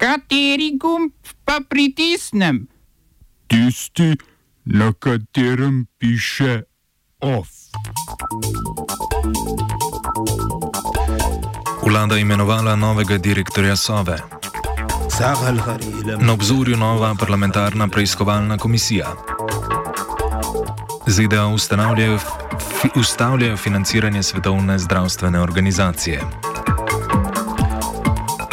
Kateri gumb pa pritisnem? Tisti, na katerem piše OF. Vlada je imenovala novega direktorja Sove. Na obzorju nova parlamentarna preiskovalna komisija. ZDA ustanavljajo, fi, ustavljajo financiranje svetovne zdravstvene organizacije.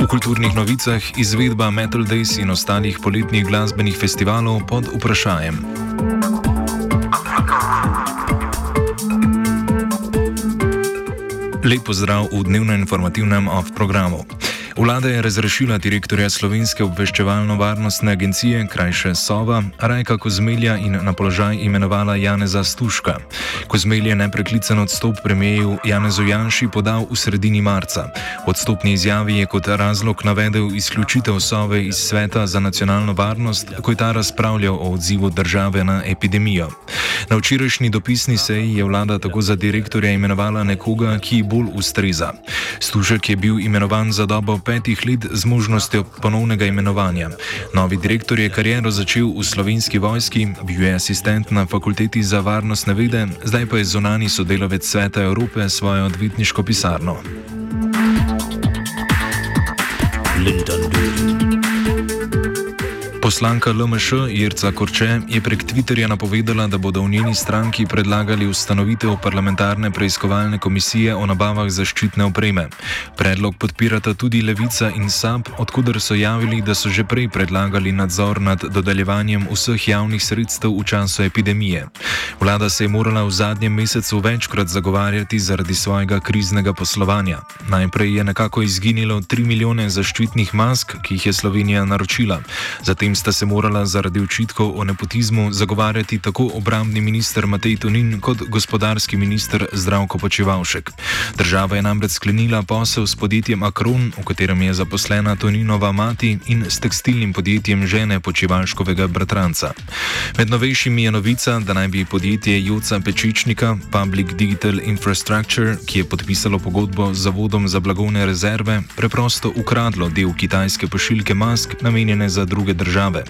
V kulturnih novicah izvedba Metal Days in ostalih poletnih glasbenih festivalov pod vprašanjem. Lep pozdrav v dnevnem informativnem off-programu. Vlada je razrešila direktorja Slovenske obveščevalno-varnostne agencije, krajše Sova, Rajka Kozmelja in na položaj imenovala Janeza Stuška. Kozmelj je nepreklican odstop premijeju Janezu Janši podal v sredini marca. Odstopni izjavi je kot razlog navedel izključitev Sove iz Sveta za nacionalno varnost, ko je ta razpravljal o odzivu države na epidemijo. Na včerajšnji dopisni seji je vlada tako za direktorja imenovala nekoga, ki bolj ustreza. Stušek je bil imenovan za dobo petih let z možnostjo ponovnega imenovanja. Novi direktor je kariero začel v slovenski vojski, bil je asistent na fakulteti za varnostne vede, zdaj pa je zunani sodelavec Sveta Evrope svojo odvetniško pisarno. Poslanka LMŠ Irca Korče je prek Twitterja napovedala, da bodo v njeni stranki predlagali ustanovitev parlamentarne preiskovalne komisije o nabavah zaščitne opreme. Predlog podpirata tudi Levica in SAP, odkuder so javili, da so že prej predlagali nadzor nad dodeljevanjem vseh javnih sredstev v času epidemije. Vlada se je morala v zadnjem mesecu večkrat zagovarjati zaradi svojega kriznega poslovanja. Najprej je nekako izginilo 3 milijone zaščitnih mask, ki jih je Slovenija naročila. Zatem sta se morala zaradi očitkov o nepotizmu zagovarjati tako obrambni minister Matej Tonin kot gospodarski minister Zdravko Počevalšek. Država je namreč sklenila posel s podjetjem Akron, v katerem je zaposlena Toninova mati in s tekstilnim podjetjem žene Počevalškovega bratranca. Med novejšimi je novica, da naj bi podjetje Joca Pečičnika Public Digital Infrastructure, ki je podpisalo pogodbo z Zavodom za blagovne rezerve, preprosto ukradlo del kitajske pošiljke mask namenjene za druge države države.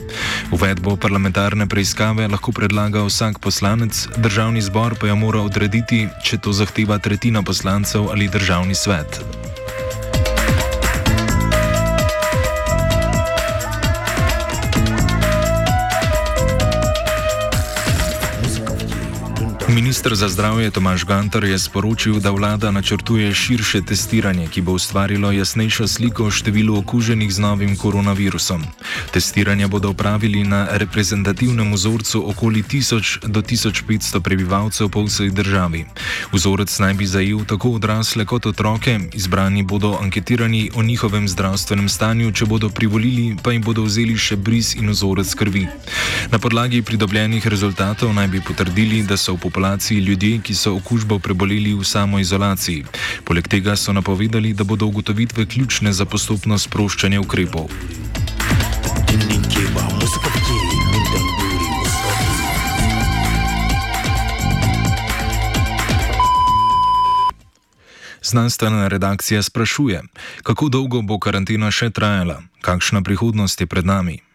Uvedbo parlamentarne preiskave lahko predlaga vsak poslanec, državni zbor pa jo mora odrediti, če to zahteva tretjina poslancev ali državni svet. Ministr za zdravje Tomaš Gantar je sporočil, da vlada načrtuje širše testiranje, ki bo ustvarilo jasnejšo sliko o številu okuženih z novim koronavirusom. Testiranje bodo upravili na reprezentativnem vzorcu okoli 1000 do 1500 prebivalcev po vsej državi. Vzorec naj bi zajel tako odrasle kot otroke, izbrani bodo anketirani o njihovem zdravstvenem stanju, če bodo privolili, pa jim bodo vzeli še bris in vzorec krvi. Na podlagi pridobljenih rezultatov naj bi potrdili, da so v populaciji populaciji ljudi, ki so okužbo preboleli v samoizolaciji. Poleg tega so napovedali, da bodo ugotovitve ključne za postopno sproščanje ukrepov. Znanstvena redakcija sprašuje, kako dolgo bo karantena še trajala, kakšna prihodnost je pred nami.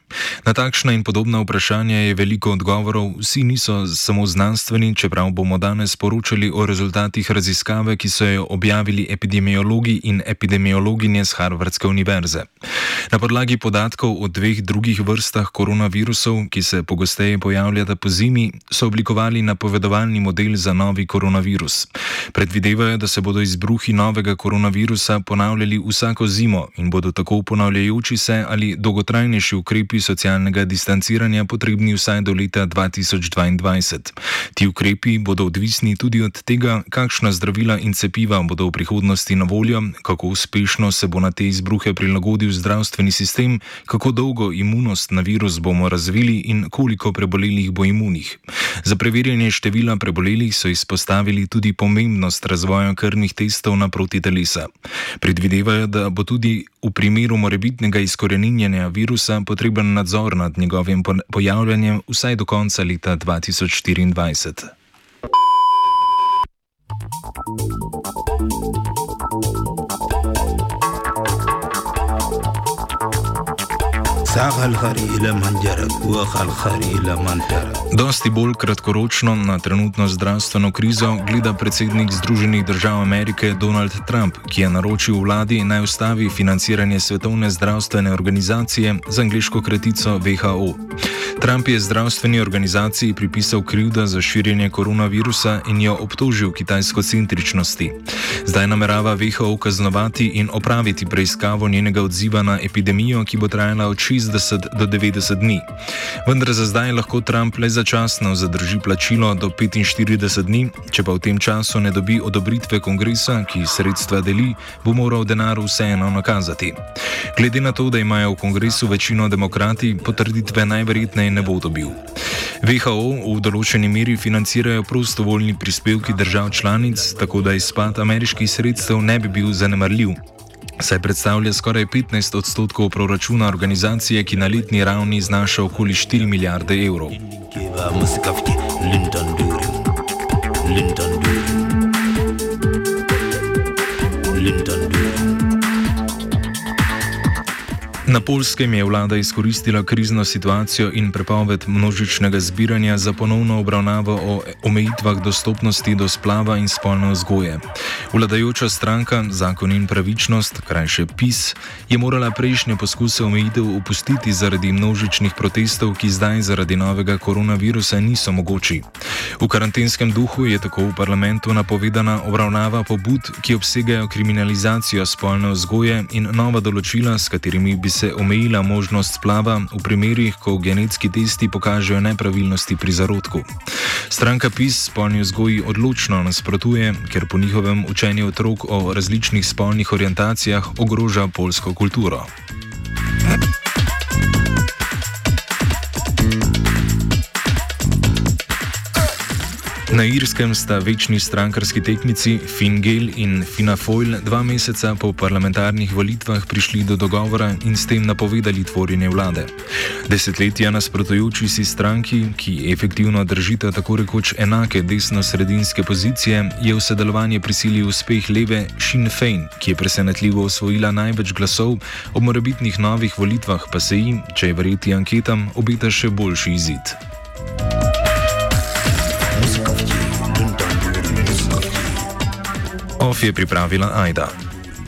Na takšna in podobna vprašanja je veliko odgovorov, vsi niso samo znanstveni, čeprav bomo danes poročali o rezultatih raziskave, ki so jo objavili epidemiologi in epidemiologinje z Harvardske univerze. Na podlagi podatkov o dveh drugih vrstah koronavirusov, ki se pogosteje pojavljata po zimi, so oblikovali napovedovalni model za novi koronavirus. Predvidevajo, da se bodo izbruhi novega koronavirusa ponavljali vsako zimo in bodo tako ponavljajoči se ali dolgotrajnejši ukrepi socialnega distanciranja potrebni vsaj do leta 2022. Ti ukrepi bodo odvisni tudi od tega, kakšna zdravila in cepiva bodo v prihodnosti na voljo, kako uspešno se bo na te izbruhe prilagodil zdravstveni sistem, kako dolgo imunost na virus bomo razvili in koliko prebolelih bo imunih. Za preverjanje števila prebolelih so izpostavili tudi pomembnost razvoja krvnih testov na proti telesa. Predvidevajo, da bo tudi v primeru morebitnega izkoreninjanja virusa potreben nadzor nad njegovim pojavljanjem vsaj do konca leta 2024. Dosti bolj kratkoročno na trenutno zdravstveno krizo gleda predsednik Združenih držav Amerike Donald Trump, ki je naročil vladi naj ustavi financiranje Svetovne zdravstvene organizacije z angliško kratico WHO. Trump je zdravstveni organizaciji pripisal krivdo za širjenje koronavirusa in jo obtožil kitajsko-centričnosti. Zdaj namerava WHO kaznovati in opraviti preiskavo njenega odziva na epidemijo, ki bo trajala od 60 do 90 dni. Vendar za zdaj lahko Trump le začasno zadrži plačilo do 45 dni, če pa v tem času ne dobi odobritve kongresa, ki sredstva deli, bo moral denar vseeno nakazati. Glede na to, da imajo v kongresu večino demokrati, potrditve najverjetneje ne bo dobil. WHO v določeni meri financirajo prostovoljni prispevki držav članic, tako da izpad ameriških sredstev ne bi bil zanemarljiv. Saj predstavlja skoraj 15 odstotkov proračuna organizacije, ki na letni ravni znaša okoli 4 milijarde evrov. Linton Durin. Linton Durin. Na polskem je vlada izkoristila krizno situacijo in prepoved množičnega zbiranja za ponovno obravnavo o omejitvah dostopnosti do splava in spolne vzgoje. Vladajoča stranka Zakon in pravičnost, krajše PIS, je morala prejšnje poskuse omejitev upustiti zaradi množičnih protestov, ki zdaj zaradi novega koronavirusa niso mogoči. V karantenskem duhu je tako v parlamentu napovedana obravnava pobud, ki obsegajo kriminalizacijo spolne vzgoje in nova določila, s katerimi bi se se omejila možnost splava v primerih, ko genetski testi pokažejo nepravilnosti pri zarodku. Stranka PIS spolni vzgoji odločno nasprotuje, ker po njihovem učenju otrok o različnih spolnih orientacijah ogroža polsko kulturo. Na Irskem sta večni strankarski tekmici Fingel in Finafoil dva meseca po parlamentarnih volitvah prišli do dogovora in s tem napovedali tvorjenje vlade. Desetletja nasprotujoči si stranki, ki efektivno držita tako rekoč enake desno-sredinske pozicije, je v sodelovanje prisilil uspeh leve Sinn Fein, ki je presenetljivo osvojila največ glasov, ob morebitnih novih volitvah pa se jim, če je verjeti anketam, obeta še boljši izid. Of je pripravila Aida.